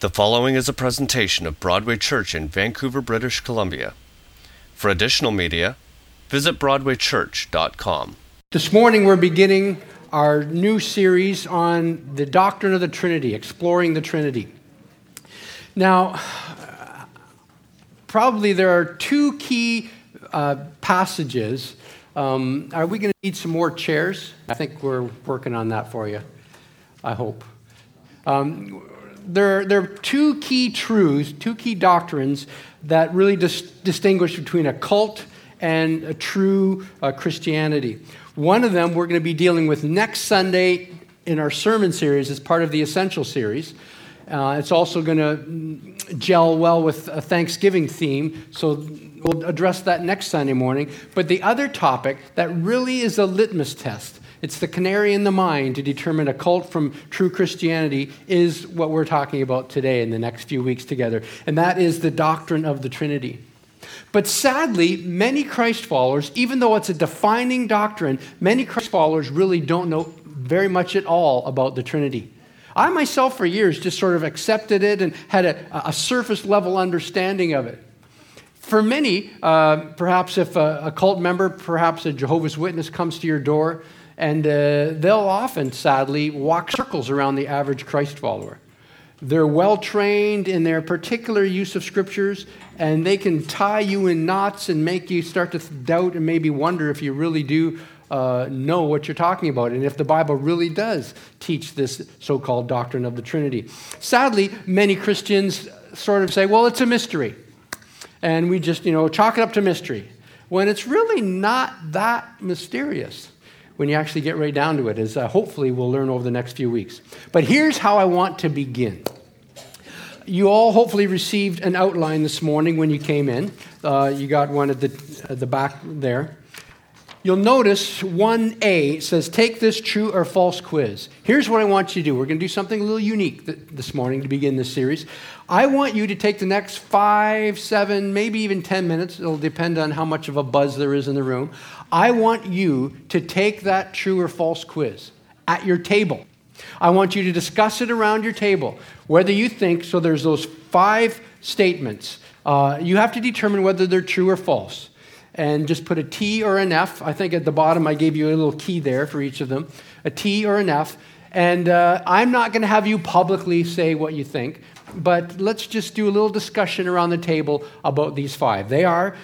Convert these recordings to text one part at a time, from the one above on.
The following is a presentation of Broadway Church in Vancouver, British Columbia. For additional media, visit BroadwayChurch.com. This morning we're beginning our new series on the doctrine of the Trinity, exploring the Trinity. Now, probably there are two key uh, passages. Um, are we going to need some more chairs? I think we're working on that for you. I hope. Um, there, there are two key truths, two key doctrines that really dis- distinguish between a cult and a true uh, Christianity. One of them we're going to be dealing with next Sunday in our sermon series as part of the Essential series. Uh, it's also going to gel well with a Thanksgiving theme, so we'll address that next Sunday morning. But the other topic that really is a litmus test it's the canary in the mine to determine a cult from true Christianity, is what we're talking about today in the next few weeks together. And that is the doctrine of the Trinity. But sadly, many Christ followers, even though it's a defining doctrine, many Christ followers really don't know very much at all about the Trinity. I myself, for years, just sort of accepted it and had a, a surface level understanding of it. For many, uh, perhaps if a, a, cult member, perhaps a Jehovah's Witness comes to your door, and uh, they'll often, sadly, walk circles around the average Christ follower. They're well trained in their particular use of scriptures, and they can tie you in knots and make you start to doubt and maybe wonder if you really do uh, know what you're talking about and if the Bible really does teach this so called doctrine of the Trinity. Sadly, many Christians sort of say, well, it's a mystery. And we just, you know, chalk it up to mystery. When it's really not that mysterious when you actually get right down to it, as uh, hopefully we'll learn over the next few weeks. But here's how I want to begin. You all hopefully received an outline this morning when you came in. Uh, you got one at the, at the back there. You'll notice 1A says, Take this true or false quiz. Here's what I want you to do. We're going to do something a little unique th- this morning to begin this series. I want you to take the next five, seven, maybe even 10 minutes. It'll depend on how much of a buzz there is in the room. I want you to take that true or false quiz at your table. I want you to discuss it around your table, whether you think, so there's those five statements. Uh, you have to determine whether they're true or false and just put a T or an F. I think at the bottom I gave you a little key there for each of them a T or an F. And uh, I'm not going to have you publicly say what you think, but let's just do a little discussion around the table about these five. They are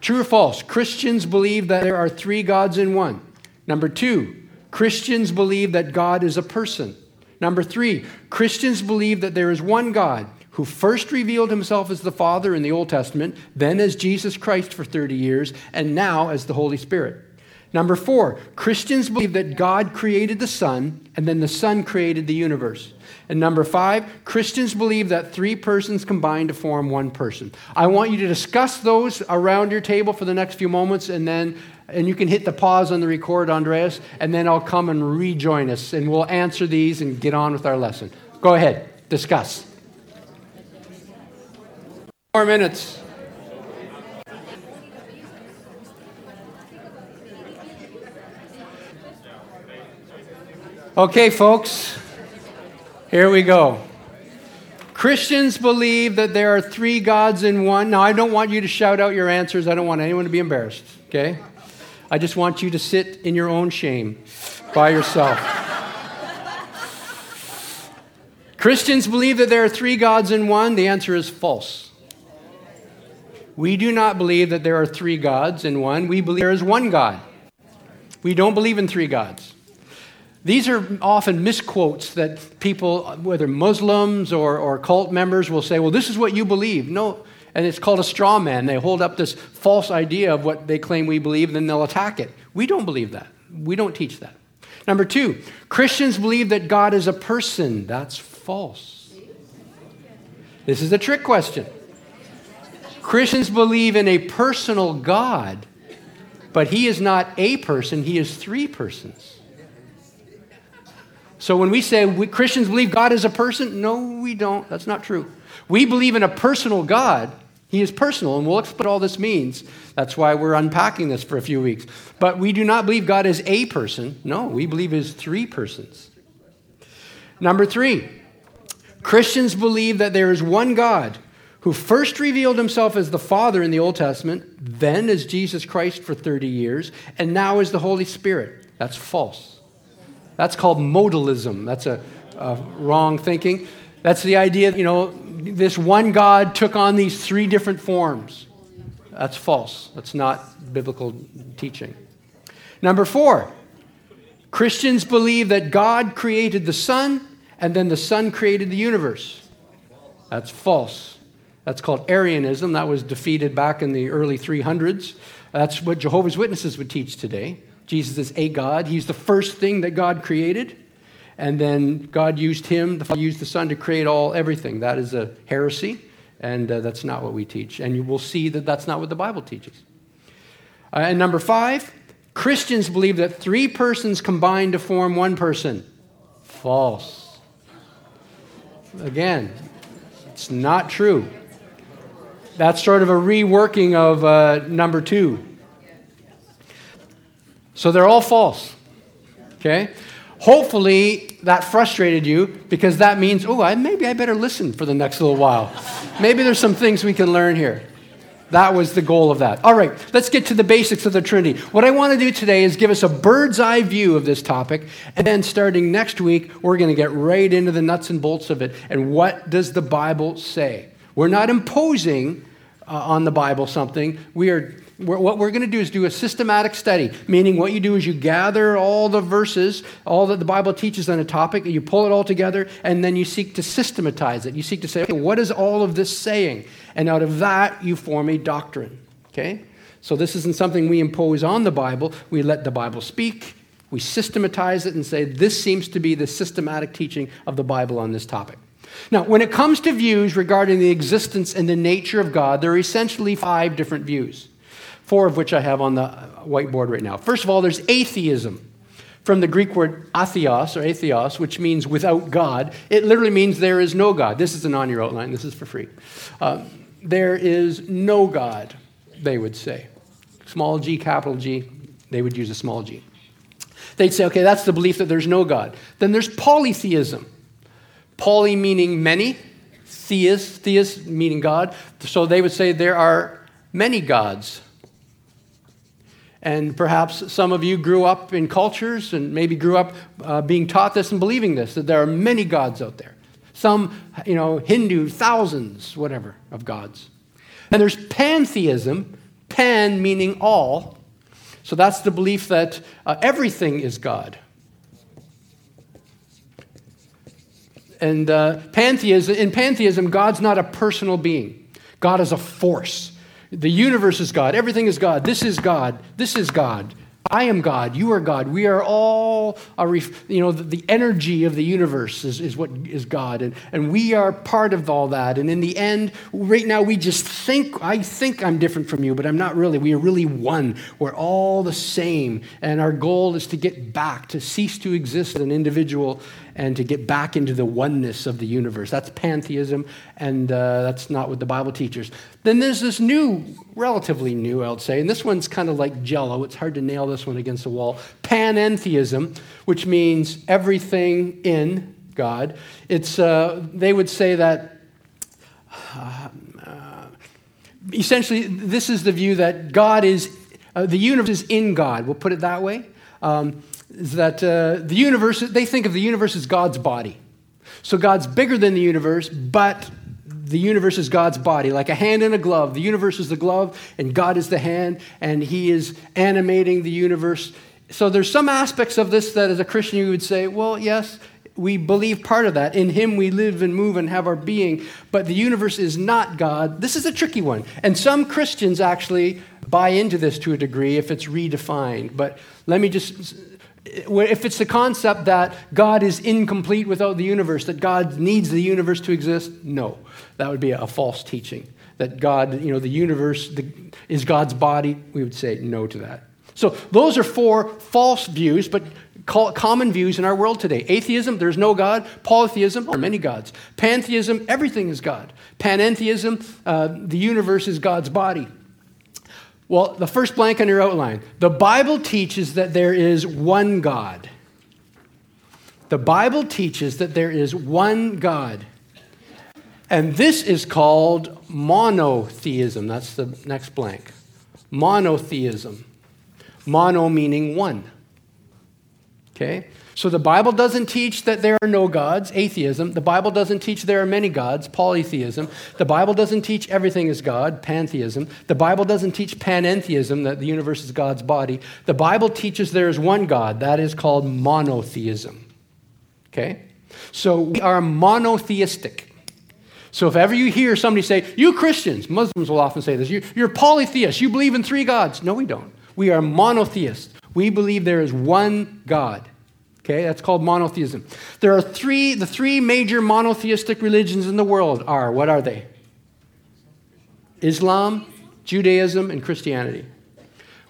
true or false. Christians believe that there are three gods in one. Number two, Christians believe that God is a person. Number three, Christians believe that there is one God who first revealed himself as the Father in the Old Testament, then as Jesus Christ for 30 years, and now as the Holy Spirit. Number four, Christians believe that God created the Son, and then the Son created the universe. And number five, Christians believe that three persons combine to form one person. I want you to discuss those around your table for the next few moments, and then and you can hit the pause on the record, Andreas, and then I'll come and rejoin us, and we'll answer these and get on with our lesson. Go ahead, discuss. Four minutes. Okay, folks, here we go. Christians believe that there are three gods in one. Now, I don't want you to shout out your answers. I don't want anyone to be embarrassed, okay? I just want you to sit in your own shame by yourself. Christians believe that there are three gods in one. The answer is false. We do not believe that there are three gods in one. We believe there is one God. We don't believe in three gods. These are often misquotes that people, whether Muslims or, or cult members, will say, well, this is what you believe. No, and it's called a straw man. They hold up this false idea of what they claim we believe, and then they'll attack it. We don't believe that. We don't teach that. Number two, Christians believe that God is a person. That's false. This is a trick question. Christians believe in a personal God, but He is not a person, He is three persons. So when we say we, Christians believe God is a person, no, we don't. That's not true. We believe in a personal God. He is personal, and we'll explain what all this means. That's why we're unpacking this for a few weeks. But we do not believe God is a person. No, we believe is three persons. Number three, Christians believe that there is one God who first revealed himself as the Father in the Old Testament, then as Jesus Christ for 30 years, and now as the Holy Spirit. That's false. That's called modalism. That's a, a wrong thinking. That's the idea, you know, this one God took on these three different forms. That's false. That's not biblical teaching. Number four, Christians believe that God created the Son and then the Son created the universe. That's false. That's called Arianism. That was defeated back in the early 300s. That's what Jehovah's Witnesses would teach today. Jesus is a God. He's the first thing that God created. And then God used him, the Father used the Son to create all everything. That is a heresy, and uh, that's not what we teach. And you will see that that's not what the Bible teaches. Uh, and number five, Christians believe that three persons combine to form one person. False. Again, it's not true. That's sort of a reworking of uh, number two. So they're all false. Okay? Hopefully that frustrated you because that means, oh, I, maybe I better listen for the next little while. maybe there's some things we can learn here. That was the goal of that. All right, let's get to the basics of the Trinity. What I want to do today is give us a bird's eye view of this topic, and then starting next week, we're going to get right into the nuts and bolts of it. And what does the Bible say? We're not imposing uh, on the Bible something. We are what we're going to do is do a systematic study, meaning what you do is you gather all the verses, all that the Bible teaches on a topic, and you pull it all together, and then you seek to systematize it. You seek to say, okay, what is all of this saying? And out of that, you form a doctrine. Okay? So this isn't something we impose on the Bible. We let the Bible speak. We systematize it and say, this seems to be the systematic teaching of the Bible on this topic. Now, when it comes to views regarding the existence and the nature of God, there are essentially five different views, four of which I have on the whiteboard right now. First of all, there's atheism. From the Greek word atheos or atheos, which means without God, it literally means there is no God. This isn't on your outline, this is for free. Uh, there is no God, they would say. Small g, capital G, they would use a small g. They'd say, okay, that's the belief that there's no God. Then there's polytheism. Poly meaning many, theist, theist meaning God. So they would say there are many gods. And perhaps some of you grew up in cultures and maybe grew up uh, being taught this and believing this, that there are many gods out there. Some, you know, Hindu, thousands, whatever, of gods. And there's pantheism, pan meaning all. So that's the belief that uh, everything is God. And uh, pantheism, in pantheism, God's not a personal being. God is a force. The universe is God. Everything is God. This is God. This is God. I am God. You are God. We are all, a ref, you know, the, the, energy of the universe is, is what is God. And, and we are part of all that. And in the end, right now, we just think, I think I'm different from you, but I'm not really. We are really one. We're all the same. And our goal is to get back, to cease to exist as an individual and to get back into the oneness of the universe. That's pantheism, and uh, that's not what the Bible teaches. Then there's this new, relatively new, I would say, and this one's kind of like jello. It's hard to nail this one against the wall. Panentheism, which means everything in God. It's, uh, they would say that. Uh, essentially, this is the view that God is, uh, the universe is in God. We'll put it that way. Um, is that uh, the universe, they think of the universe as God's body. So God's bigger than the universe, but the universe is God's body, like a hand in a glove. The universe is the glove, and God is the hand, and He is animating the universe. So there's some aspects of this that, as a Christian, you would say, well, yes, we believe part of that. In Him we live and move and have our being, but the universe is not God. This is a tricky one. And some Christians actually buy into this to a degree if it's redefined. But let me just if it's the concept that God is incomplete without the universe, that God needs the universe to exist, no. That would be a false teaching. That God, you know, the universe is God's body, we would say no to that. So those are four false views, but common views in our world today. Atheism, there's no God. Polytheism, there are many gods. Pantheism, everything is God. Panentheism, uh, the universe is God's body. Well, the first blank on your outline the Bible teaches that there is one God. The Bible teaches that there is one God. And this is called monotheism. That's the next blank. Monotheism. Mono meaning one. Okay? So the Bible doesn't teach that there are no gods, atheism. The Bible doesn't teach there are many gods, polytheism. The Bible doesn't teach everything is God, pantheism. The Bible doesn't teach panentheism, that the universe is God's body. The Bible teaches there is one God. That is called monotheism. Okay? So we are monotheistic. So if ever you hear somebody say, You Christians, Muslims will often say this, you're polytheists, you believe in three gods. No, we don't. We are monotheists. We believe there is one God. Okay, that's called monotheism. There are three, the three major monotheistic religions in the world are, what are they? Islam, Judaism, and Christianity.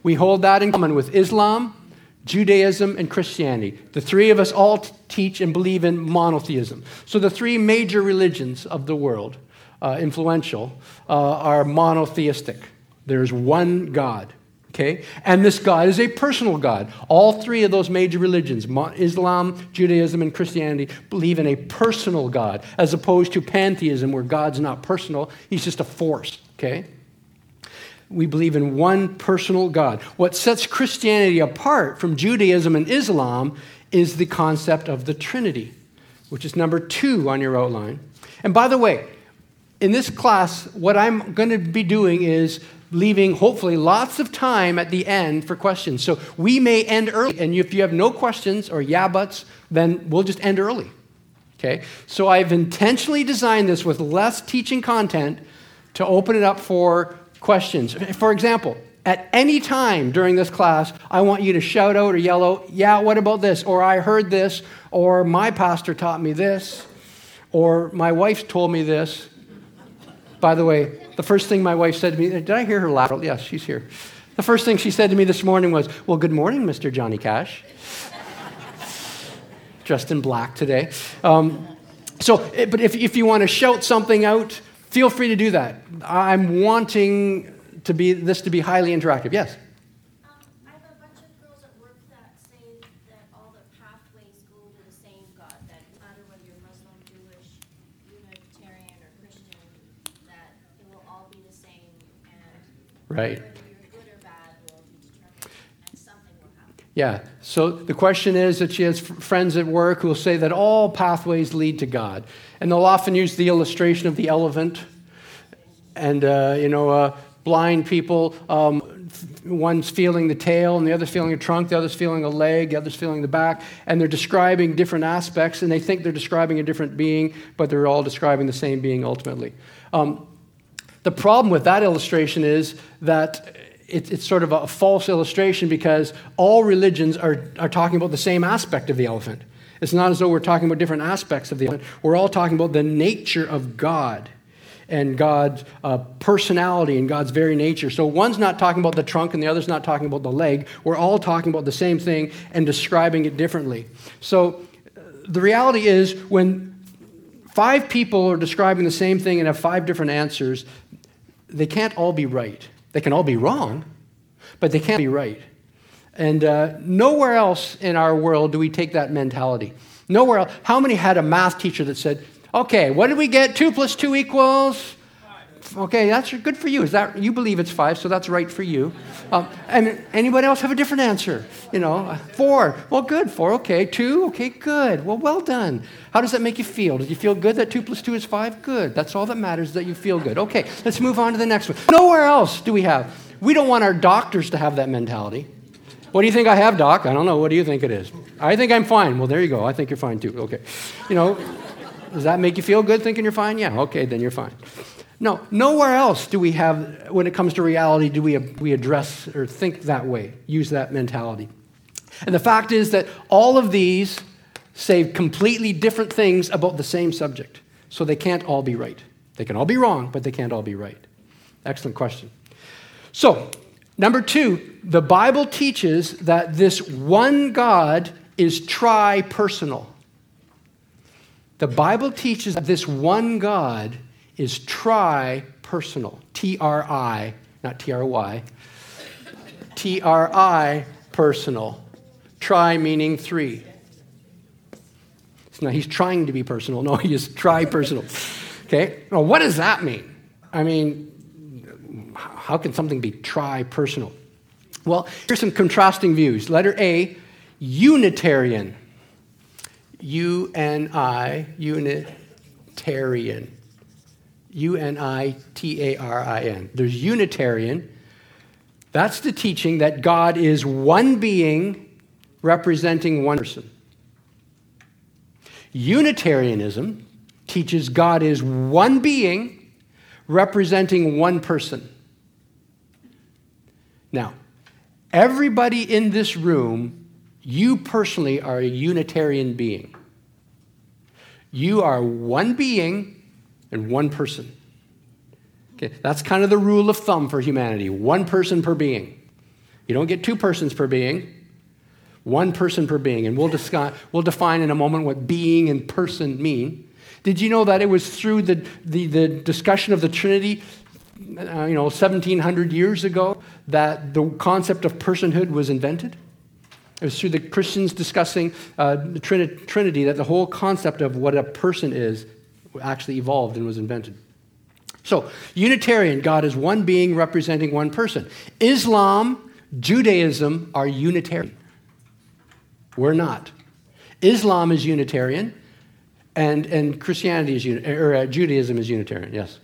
We hold that in common with Islam, Judaism, and Christianity. The three of us all t- teach and believe in monotheism. So the three major religions of the world, uh, influential, uh, are monotheistic. There's one God. Okay? And this God is a personal God. All three of those major religions, Islam, Judaism, and Christianity, believe in a personal God, as opposed to pantheism, where God's not personal, he's just a force. Okay? We believe in one personal God. What sets Christianity apart from Judaism and Islam is the concept of the Trinity, which is number two on your outline. And by the way, in this class, what I'm going to be doing is leaving hopefully lots of time at the end for questions. So we may end early, and if you have no questions or yeah buts, then we'll just end early. Okay? So I've intentionally designed this with less teaching content to open it up for questions. For example, at any time during this class, I want you to shout out or yell out, Yeah, what about this? Or I heard this, or my pastor taught me this, or my wife told me this. By the way, the first thing my wife said to me, did I hear her laugh? Yes, she's here. The first thing she said to me this morning was, Well, good morning, Mr. Johnny Cash. Dressed in black today. Um, so, eh, but if, if you want to shout something out, feel free to do that. I'm wanting to be, this to be highly interactive. Yes? Right. Yeah. So the question is that she has friends at work who will say that all pathways lead to God. And they'll often use the illustration of the elephant. And, uh, you know, uh, blind people, um, one's feeling the tail and the other's feeling a trunk, the other's feeling a leg, the other's feeling the back. And they're describing different aspects, and they think they're describing a different being, but they're all describing the same being ultimately. Um, the problem with that illustration is that it, it's sort of a false illustration because all religions are, are talking about the same aspect of the elephant. It's not as though we're talking about different aspects of the elephant. We're all talking about the nature of God and God's uh, personality and God's very nature. So one's not talking about the trunk and the other's not talking about the leg. We're all talking about the same thing and describing it differently. So uh, the reality is when five people are describing the same thing and have five different answers, they can't all be right. They can all be wrong, but they can't be right. And uh, nowhere else in our world do we take that mentality. Nowhere else. How many had a math teacher that said, okay, what did we get? Two plus two equals Okay, that's good for you. Is that you believe it's five, so that's right for you. Um, and anybody else have a different answer? You know, four. Well, good. Four. Okay. Two. Okay. Good. Well, well done. How does that make you feel? Does you feel good that two plus two is five? Good. That's all that matters. That you feel good. Okay. Let's move on to the next one. Nowhere else do we have. We don't want our doctors to have that mentality. What do you think I have, doc? I don't know. What do you think it is? I think I'm fine. Well, there you go. I think you're fine too. Okay. You know, does that make you feel good thinking you're fine? Yeah. Okay. Then you're fine. No, nowhere else do we have, when it comes to reality, do we, we address or think that way, use that mentality. And the fact is that all of these say completely different things about the same subject. So they can't all be right. They can all be wrong, but they can't all be right. Excellent question. So, number two, the Bible teaches that this one God is tri personal. The Bible teaches that this one God is tri personal. T R I, not T R Y. T R I personal. Tri meaning three. Now he's trying to be personal. No, he is tri personal. Okay, well, what does that mean? I mean, how can something be tri personal? Well, here's some contrasting views. Letter A, Unitarian. U N I, Unitarian. U N I T A R I N. There's Unitarian. That's the teaching that God is one being representing one person. Unitarianism teaches God is one being representing one person. Now, everybody in this room, you personally are a Unitarian being. You are one being and one person. Okay, that's kind of the rule of thumb for humanity one person per being. You don't get two persons per being, one person per being. And we'll, discuss, we'll define in a moment what being and person mean. Did you know that it was through the, the, the discussion of the Trinity, uh, you know, 1700 years ago, that the concept of personhood was invented? It was through the Christians discussing uh, the Trinity that the whole concept of what a person is actually evolved and was invented. So, Unitarian, God is one being representing one person. Islam, Judaism are Unitarian. We're not. Islam is Unitarian, and, and Christianity is, or uh, Judaism is Unitarian, yes.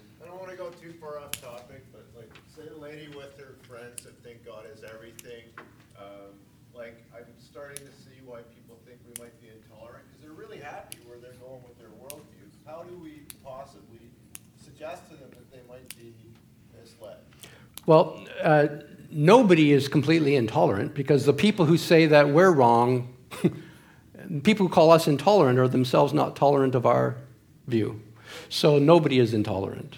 Well, uh, nobody is completely intolerant because the people who say that we're wrong, people who call us intolerant are themselves not tolerant of our view. So nobody is intolerant.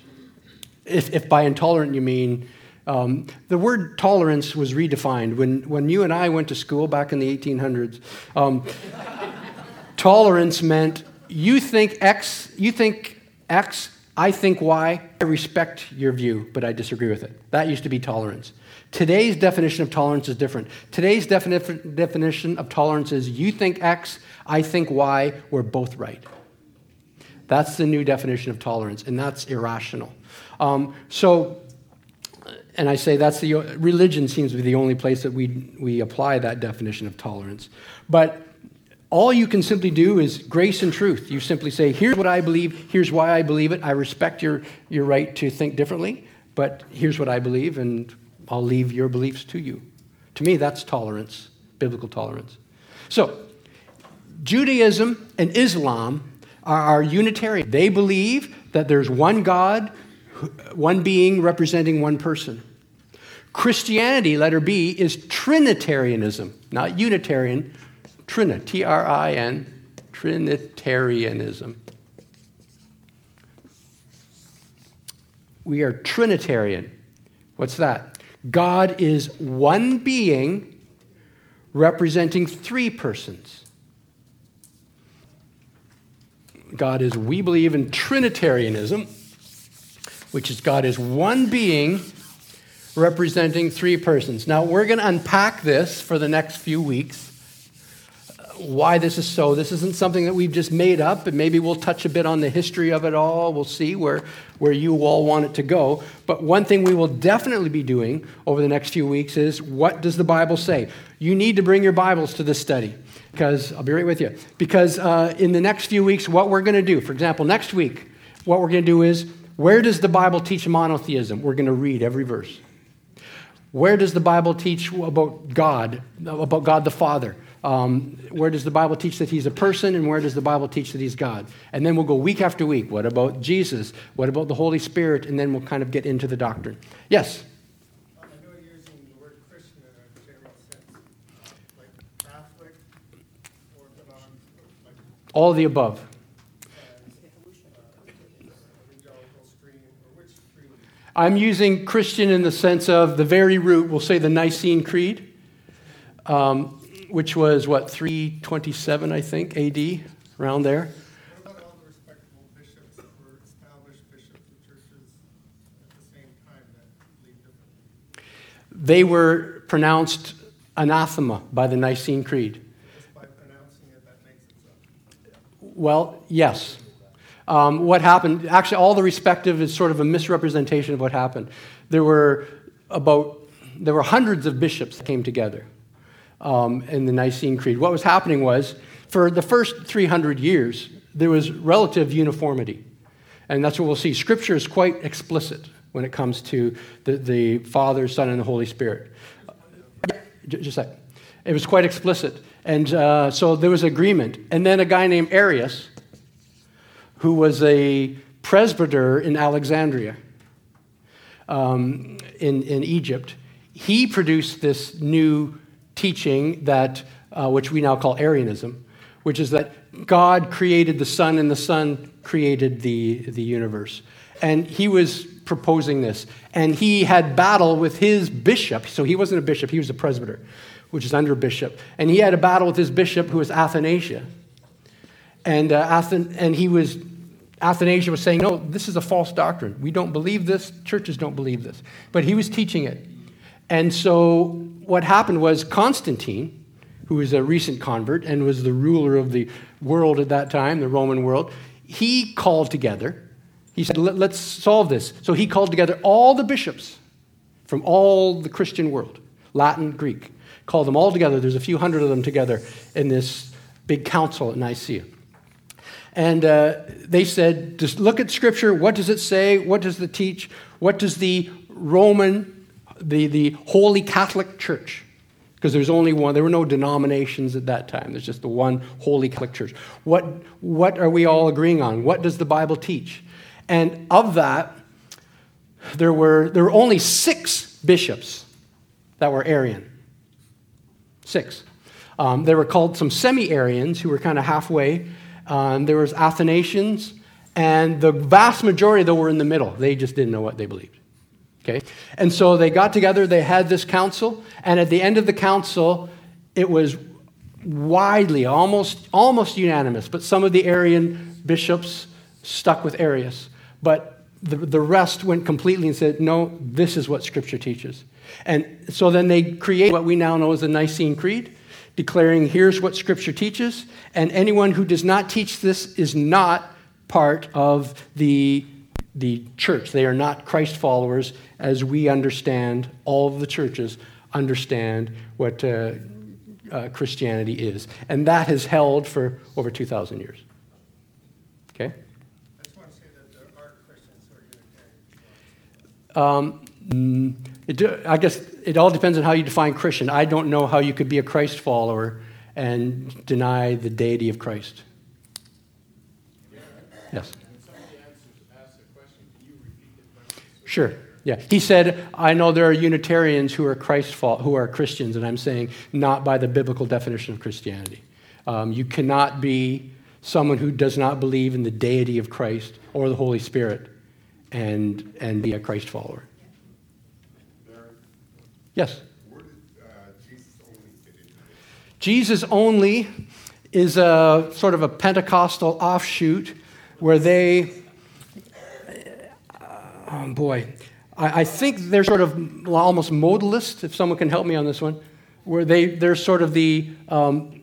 If, if by intolerant you mean, um, the word tolerance was redefined. When, when you and I went to school back in the 1800s, um, tolerance meant you think X, you think X I think Y, I respect your view, but I disagree with it. That used to be tolerance. Today's definition of tolerance is different. Today's defini- definition of tolerance is you think X, I think Y, we're both right. That's the new definition of tolerance, and that's irrational. Um, so, and I say that's the religion seems to be the only place that we, we apply that definition of tolerance. But all you can simply do is grace and truth. You simply say, here's what I believe, here's why I believe it. I respect your, your right to think differently, but here's what I believe, and I'll leave your beliefs to you. To me, that's tolerance, biblical tolerance. So, Judaism and Islam are, are Unitarian. They believe that there's one God, one being representing one person. Christianity, letter B, is Trinitarianism, not Unitarian, Trin, T R I N, Trinitarianism. We are Trinitarian. What's that? God is one being representing three persons. God is, we believe in Trinitarianism, which is God is one being representing three persons. Now, we're going to unpack this for the next few weeks why this is so. This isn't something that we've just made up, and maybe we'll touch a bit on the history of it all. We'll see where, where you all want it to go. But one thing we will definitely be doing over the next few weeks is what does the Bible say? You need to bring your Bibles to this study because I'll be right with you. Because uh, in the next few weeks, what we're going to do, for example, next week, what we're going to do is where does the Bible teach monotheism? We're going to read every verse. Where does the Bible teach about God, about God the Father? Um, where does the Bible teach that he's a person, and where does the Bible teach that he's God? And then we'll go week after week. What about Jesus? What about the Holy Spirit? And then we'll kind of get into the doctrine. Yes? I know you're using the word Christian in a general sense. Like Catholic or All the above. I'm using Christian in the sense of the very root, we'll say the Nicene Creed. Um, which was what, 327, I think, AD, around there. All the respectable bishops were established bishops churches at the the they were pronounced anathema by the Nicene Creed. Well, yes. um, what happened, actually, all the respective is sort of a misrepresentation of what happened. There were about, there were hundreds of bishops that came together um, in the Nicene Creed. What was happening was, for the first 300 years, there was relative uniformity. And that's what we'll see. Scripture is quite explicit when it comes to the, the Father, Son, and the Holy Spirit. Just a. It was quite explicit. And uh, so there was agreement. And then a guy named Arius, who was a presbyter in Alexandria um, in, in Egypt, he produced this new teaching that, uh, which we now call Arianism, which is that God created the Son and the Son created the, the universe. And he was proposing this. And he had battle with his bishop. So he wasn't a bishop, he was a presbyter, which is under bishop. And he had a battle with his bishop, who was Athanasius. And, uh, and he was, Athanasius was saying, no, this is a false doctrine. We don't believe this. Churches don't believe this. But he was teaching it. And so what happened was Constantine, who was a recent convert and was the ruler of the world at that time, the Roman world, he called together. He said, Let, us solve this. So he called together all the bishops from all the Christian world Latin, Greek. Called them all together. There's a few hundred of them together in this big council at Nicaea. And uh, they said, just look at Scripture. What does it say? What does it teach? What does the Roman, the, the Holy Catholic Church, because there's only one, there were no denominations at that time. There's just the one Holy Catholic Church. What, what are we all agreeing on? What does the Bible teach? And of that, there were, there were only six bishops that were Arian. Six. Um, they were called some semi Arians who were kind of halfway. Um, there was Athanasians, and the vast majority, though, were in the middle. They just didn't know what they believed. Okay? And so they got together, they had this council, and at the end of the council, it was widely, almost, almost unanimous, but some of the Arian bishops stuck with Arius. But the, the rest went completely and said, no, this is what Scripture teaches. And so then they create what we now know as the Nicene Creed, declaring, here's what Scripture teaches, and anyone who does not teach this is not part of the the church. They are not Christ followers as we understand, all of the churches understand what uh, uh, Christianity is. And that has held for over 2,000 years. Okay? I just want to say that there are Christians who are Unitarians. Um, it, I guess it all depends on how you define Christian. I don't know how you could be a Christ follower and deny the deity of Christ. Yes. Sure. Yeah. He said, I know there are Unitarians who are Christ who are Christians, and I'm saying not by the biblical definition of Christianity. Um, you cannot be someone who does not believe in the deity of Christ or the Holy Spirit and, and be a Christ follower. Yes? Jesus only is a sort of a Pentecostal offshoot where they, oh boy, I, I think they're sort of almost modalist, if someone can help me on this one, where they, they're sort of the, um,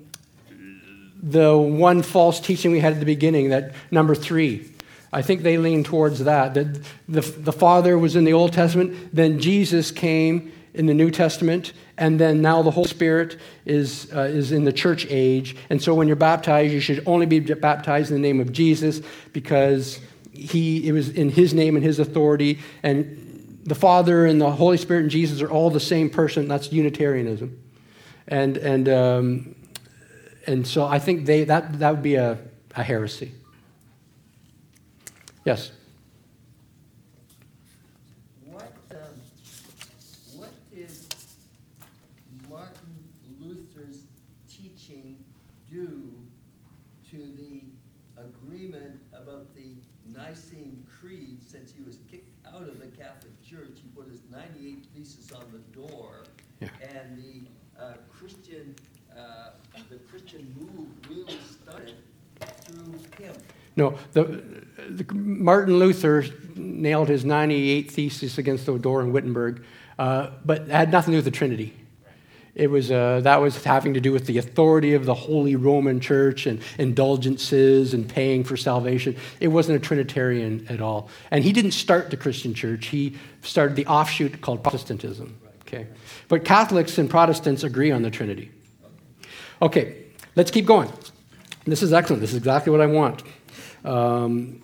the one false teaching we had at the beginning, that number three. I think they lean towards that. That the, the Father was in the Old Testament, then Jesus came in the New Testament, and then now the Holy Spirit is, uh, is in the church age. And so when you're baptized, you should only be baptized in the name of Jesus because he, it was in his name and his authority. And the Father and the Holy Spirit and Jesus are all the same person. That's Unitarianism. And, and, um, and so I think they, that, that would be a, a heresy. Yes? What, um, what did Martin Luther's teaching do to the about the Nicene Creed since he was kicked out of the Catholic Church? He put his 98 Thesis on the door, Yeah. and the uh, Christian, uh, the Christian move really started through him. No, the, the, Martin Luther nailed his 98 thesis against the door in Wittenberg, uh, but it had nothing to do with the Trinity. It was, uh, that was having to do with the authority of the Holy Roman Church and indulgences and paying for salvation. It wasn't a Trinitarian at all. And he didn't start the Christian church, he started the offshoot called Protestantism. Okay? But Catholics and Protestants agree on the Trinity. Okay, let's keep going. This is excellent. This is exactly what I want. Um,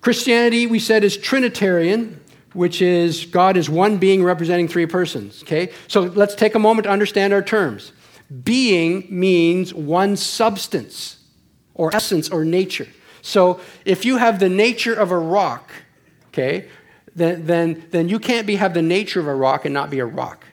Christianity, we said, is Trinitarian which is God is one being representing three persons. Okay? So let's take a moment to understand our terms. Being means one substance or essence or nature. So if you have the nature of a rock, okay, then, then, then you can't be, have the nature of a rock and not be a rock.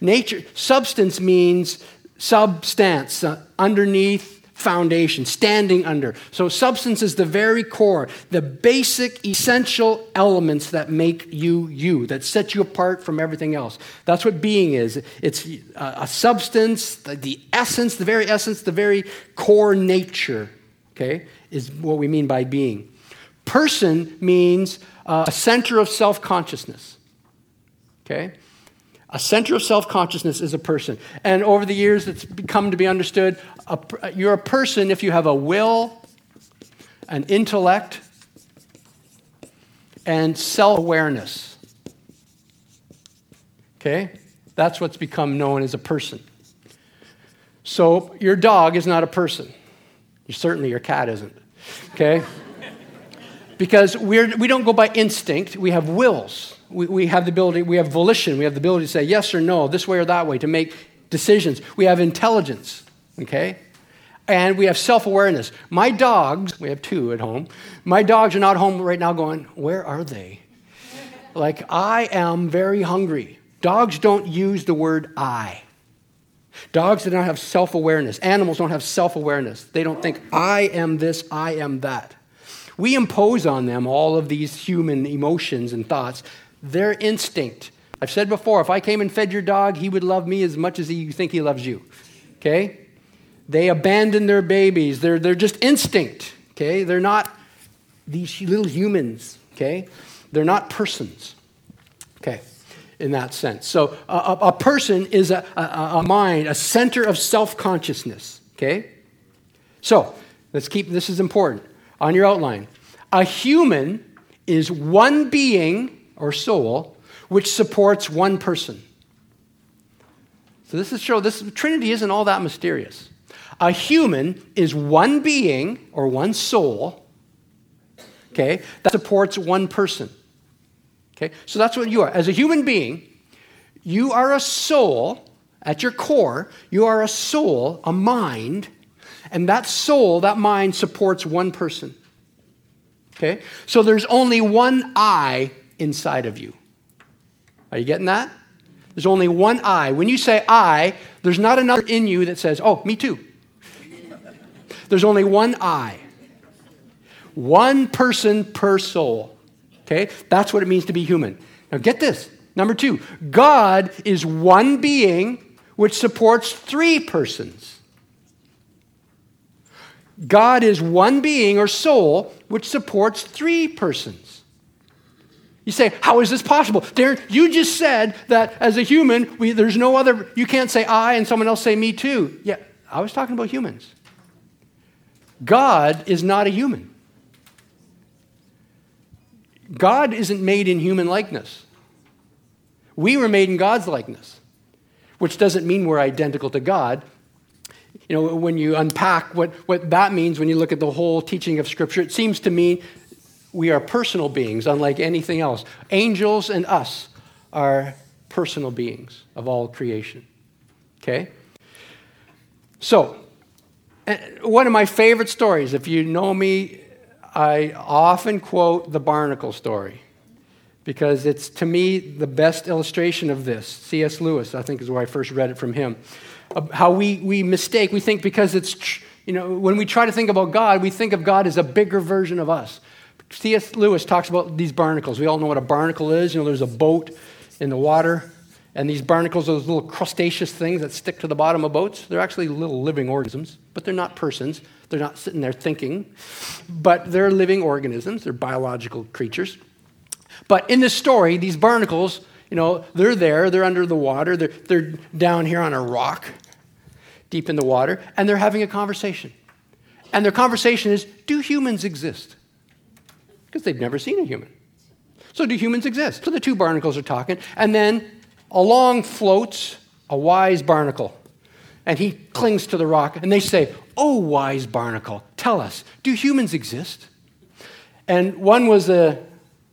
Nature, substance means substance, uh, underneath, foundation, standing under. So, substance is the very core, the basic, essential elements that make you you, that set you apart from everything else. That's what being is. It's a substance, the essence, the very essence, the very core nature, okay, is what we mean by being. Person means uh, a center of self consciousness, okay? A center of self consciousness is a person. And over the years, it's come to be understood a, you're a person if you have a will, an intellect, and self awareness. Okay? That's what's become known as a person. So, your dog is not a person. Certainly, your cat isn't. Okay? because we're, we don't go by instinct, we have wills we, we have the ability, we have volition, we have the ability to say yes or no, this way or that way, to make decisions. We have intelligence, okay? And we have self awareness. My dogs, we have two at home, my dogs are not home right now going, Where are they? Like, I am very hungry. Dogs don't use the word I. Dogs do not have self awareness. Animals don't have self awareness. They don't think, I am this, I am that. We impose on them all of these human emotions and thoughts their instinct. I've said before, if I came and fed your dog, he would love me as much as you think he loves you. Okay? They abandon their babies. They're, they're just instinct. Okay? They're not these little humans. Okay? They're not persons. Okay? In that sense. So a, a person is a, a, a mind, a center of self consciousness. Okay? So let's keep this is important on your outline. A human is one being or soul, which supports one person. So this is show this Trinity isn't all that mysterious. A human is one being or one soul, okay, that supports one person. Okay? So that's what you are. As a human being, you are a soul at your core, you are a soul, a mind, and that soul, that mind supports one person. Okay? So there's only one I inside of you. Are you getting that? There's only one I. When you say I, there's not another in you that says, oh, me too. There's only one I. One person per soul. Okay? That's what it means to be human. Now get this. Number two, God is one being which supports three persons. God is one being or soul which supports three persons. You say, How is this possible? Darren, you just said that as a human, we, there's no other, you can't say I and someone else say me too. Yeah, I was talking about humans. God is not a human. God isn't made in human likeness. We were made in God's likeness, which doesn't mean we're identical to God. You know, when you unpack what, what that means, when you look at the whole teaching of Scripture, it seems to mean we are personal beings, unlike anything else. Angels and us are personal beings of all creation. Okay? So, eh, one of my favorite stories, if you know me, I often quote the barnacle story because it's to me the best illustration of this. C.S. Lewis, I think, is where I first read it from him. How we, we mistake, we think because it's, you know, when we try to think about God, we think of God as a bigger version of us. C.S. Lewis talks about these barnacles. We all know what a barnacle is. You know, there's a boat in the water, and these barnacles are those little crustaceous things that stick to the bottom of boats. They're actually little living organisms, but they're not persons. They're not sitting there thinking, but they're living organisms. They're biological creatures. But in this story, these barnacles, You know, they're there, they're under the water, they're, they're down here on a rock, deep in the water, and they're having a conversation. And their conversation is Do humans exist? Because they've never seen a human. So, do humans exist? So the two barnacles are talking, and then along floats a wise barnacle. And he clings to the rock, and they say, Oh, wise barnacle, tell us, do humans exist? And one was a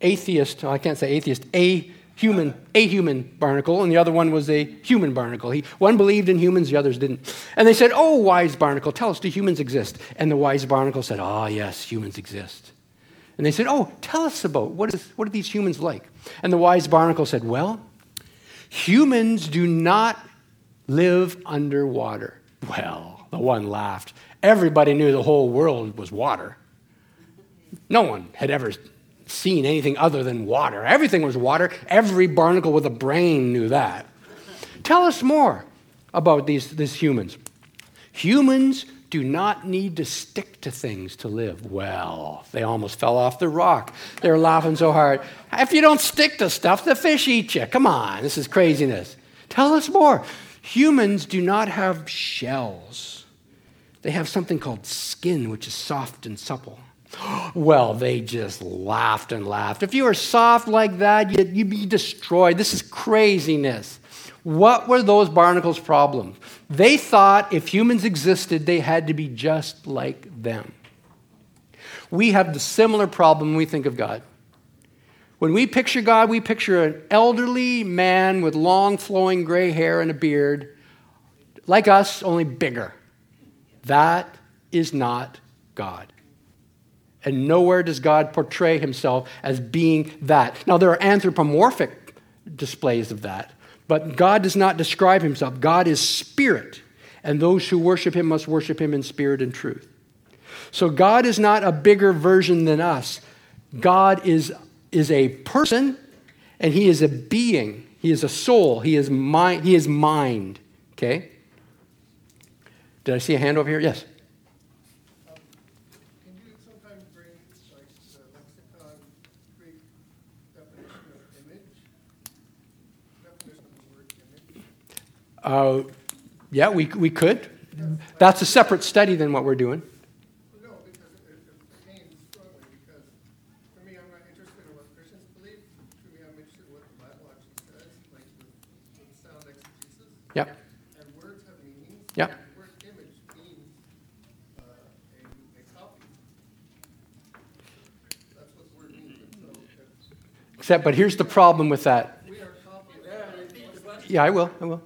atheist, I can't say atheist, a human, a human barnacle, and the other one was a human barnacle. He, one believed in humans, the others didn't. And they said, Oh, wise barnacle, tell us, do humans exist? And the wise barnacle said, Ah, oh, yes, humans exist. And they said, Oh, tell us about what, is, what are these humans like? And the wise barnacle said, Well, humans do not live underwater. Well, the one laughed. Everybody knew the whole world was water. No one had ever seen anything other than water. Everything was water. Every barnacle with a brain knew that. Tell us more about these, these humans. Humans do not need to stick to things to live. Well, they almost fell off the rock. They're laughing so hard. If you don't stick to stuff, the fish eat you. Come on, this is craziness. Tell us more. Humans do not have shells, they have something called skin, which is soft and supple. Well, they just laughed and laughed. If you were soft like that, you'd, you'd be destroyed. This is craziness. What were those barnacles' problems? They thought if humans existed, they had to be just like them. We have the similar problem when we think of God. When we picture God, we picture an elderly man with long flowing gray hair and a beard, like us, only bigger. That is not God. And nowhere does God portray himself as being that. Now, there are anthropomorphic displays of that, but God does not describe himself. God is spirit, and those who worship him must worship him in spirit and truth. So, God is not a bigger version than us. God is, is a person, and he is a being. He is a soul. He is mind. He is mind. Okay? Did I see a hand over here? Yes. Can you sometime bring like the lexicon Greek definition of image? Definition of the word image? Uh, yeah, we, we could. That's a separate study than what we're doing. No, because it, it pertains strongly, because for me, I'm not interested in what Christians believe. For me, I'm interested in what the Bible actually says, like with, with sound exegesis. Yep. And words have meanings. Yep. And the word image means uh, a, a copy. That's what word means. So Except, but here's the problem with that. we are. Yeah, I will. I will.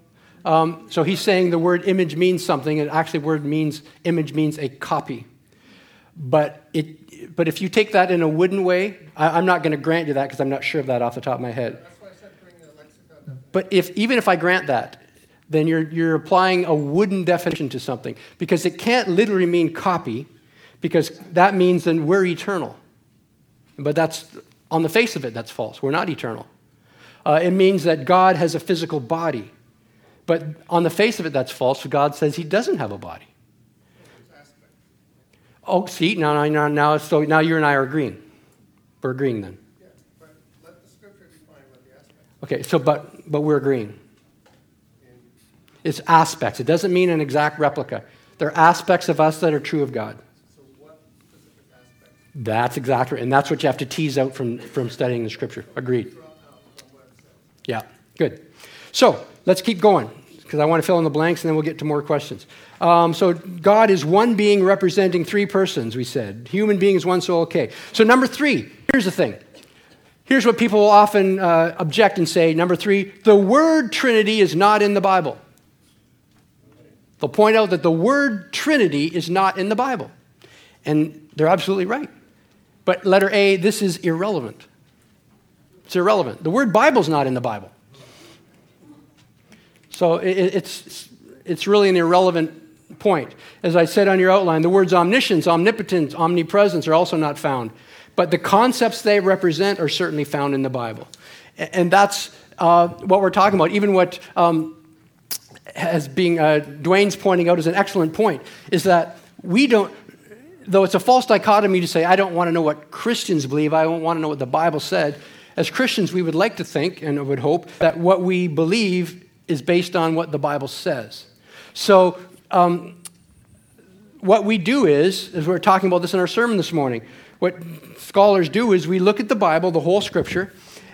Um, so he's saying the word image means something, and actually, word means image means a copy. But it, but if you take that in a wooden way, I, I'm not going to grant you that because I'm not sure of that off the top of my head. That's why I said bring the lexicon definition. But if even if I grant that, then you're you're applying a wooden definition to something because it can't literally mean copy, because that means then we're eternal. But that's on the face of it, that's false. We're not eternal. Uh, it means that God has a physical body. But on the face of it, that's false. God says he doesn't have a body. Oh, see, now, now, now, so now you and I are agreeing. We're agreeing then. Okay, so but but we're agreeing. It's aspects. It doesn't mean an exact replica. They're aspects of us that are true of God. So what specific aspects That's exactly, and that's what you have to tease out from, from studying the scripture. Agreed. Yeah, good. So let's keep going because I want to fill in the blanks and then we'll get to more questions. Um, so God is one being representing three persons, we said. Human being is one soul, okay. So number three, here's the thing. Here's what people will often uh, object and say. Number three, the word Trinity is not in the Bible. They'll point out that the word Trinity is not in the Bible. And they're absolutely right. But letter A, this is irrelevant. It's irrelevant. The word Bible's not in the Bible. So it, it's, it's really an irrelevant point. As I said on your outline, the words omniscience, omnipotence, omnipresence are also not found. But the concepts they represent are certainly found in the Bible. And that's uh, what we're talking about. Even what um, as being uh, Dwayne's pointing out is an excellent point, is that we don't, though it's a false dichotomy to say, I don't want to know what Christians believe, I don't want to know what the Bible said. as Christians, we would like to think and would hope that what we believe is based on what the Bible says. So, um, what we do is, as we are talking about this in our sermon this morning, what scholars do is we look at the Bible, the whole scripture,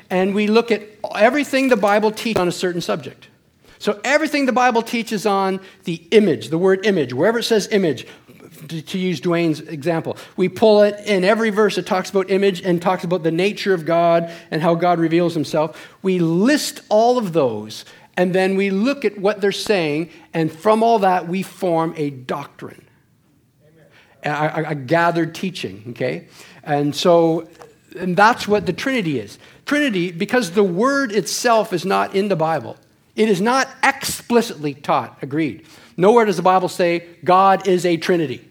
and we look at everything the Bible teaches on a certain subject. So, everything the Bible teaches on the image, the word image, wherever it says image, to, to, use Dwayne's example, we pull it in every verse that talks about image and talks about the nature of God and how God reveals himself. We list all of those, and then we look at what they're saying, and from all that, we form a doctrine a, a gathered teaching, okay? And so, and that's what the Trinity is. Trinity, because the word itself is not in the Bible, it is not explicitly taught, agreed. Nowhere does the Bible say God is a Trinity,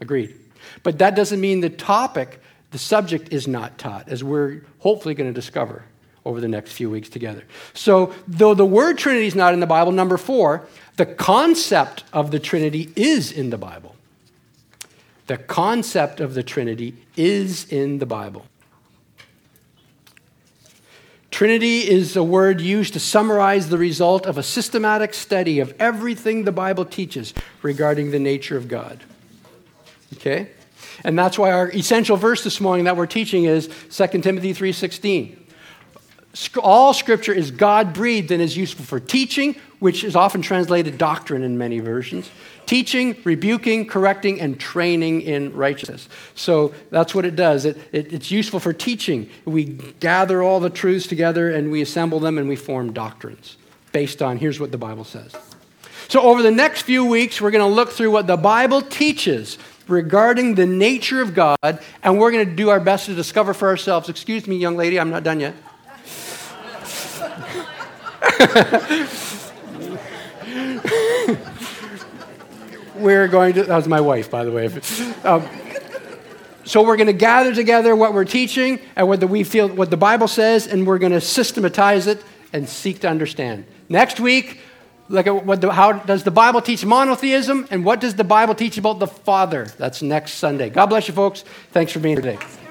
agreed. But that doesn't mean the topic, the subject is not taught, as we're hopefully going to discover over the next few weeks together. So, though the word Trinity is not in the Bible, number four, the concept of the Trinity is in the Bible. The concept of the Trinity is in the Bible. Trinity is a word used to summarize the result of a systematic study of everything the Bible teaches regarding the nature of God. Okay? And that's why our essential verse this morning that we're teaching is 2 Timothy 3:16. All scripture is God-breathed and is useful for teaching, which is often translated doctrine in many versions, teaching, rebuking, correcting, and training in righteousness. So that's what it does. It, it, it's useful for teaching. We gather all the truths together and we assemble them and we form doctrines based on here's what the Bible says. So, over the next few weeks, we're going to look through what the Bible teaches regarding the nature of God, and we're going to do our best to discover for ourselves. Excuse me, young lady, I'm not done yet. we're going to, that was my wife, by the way. Um, so we're going to gather together what we're teaching and what the, we feel, what the Bible says, and we're going to systematize it and seek to understand. Next week, look at what the, how does the Bible teach monotheism, and what does the Bible teach about the Father? That's next Sunday. God bless you, folks. Thanks for being here today.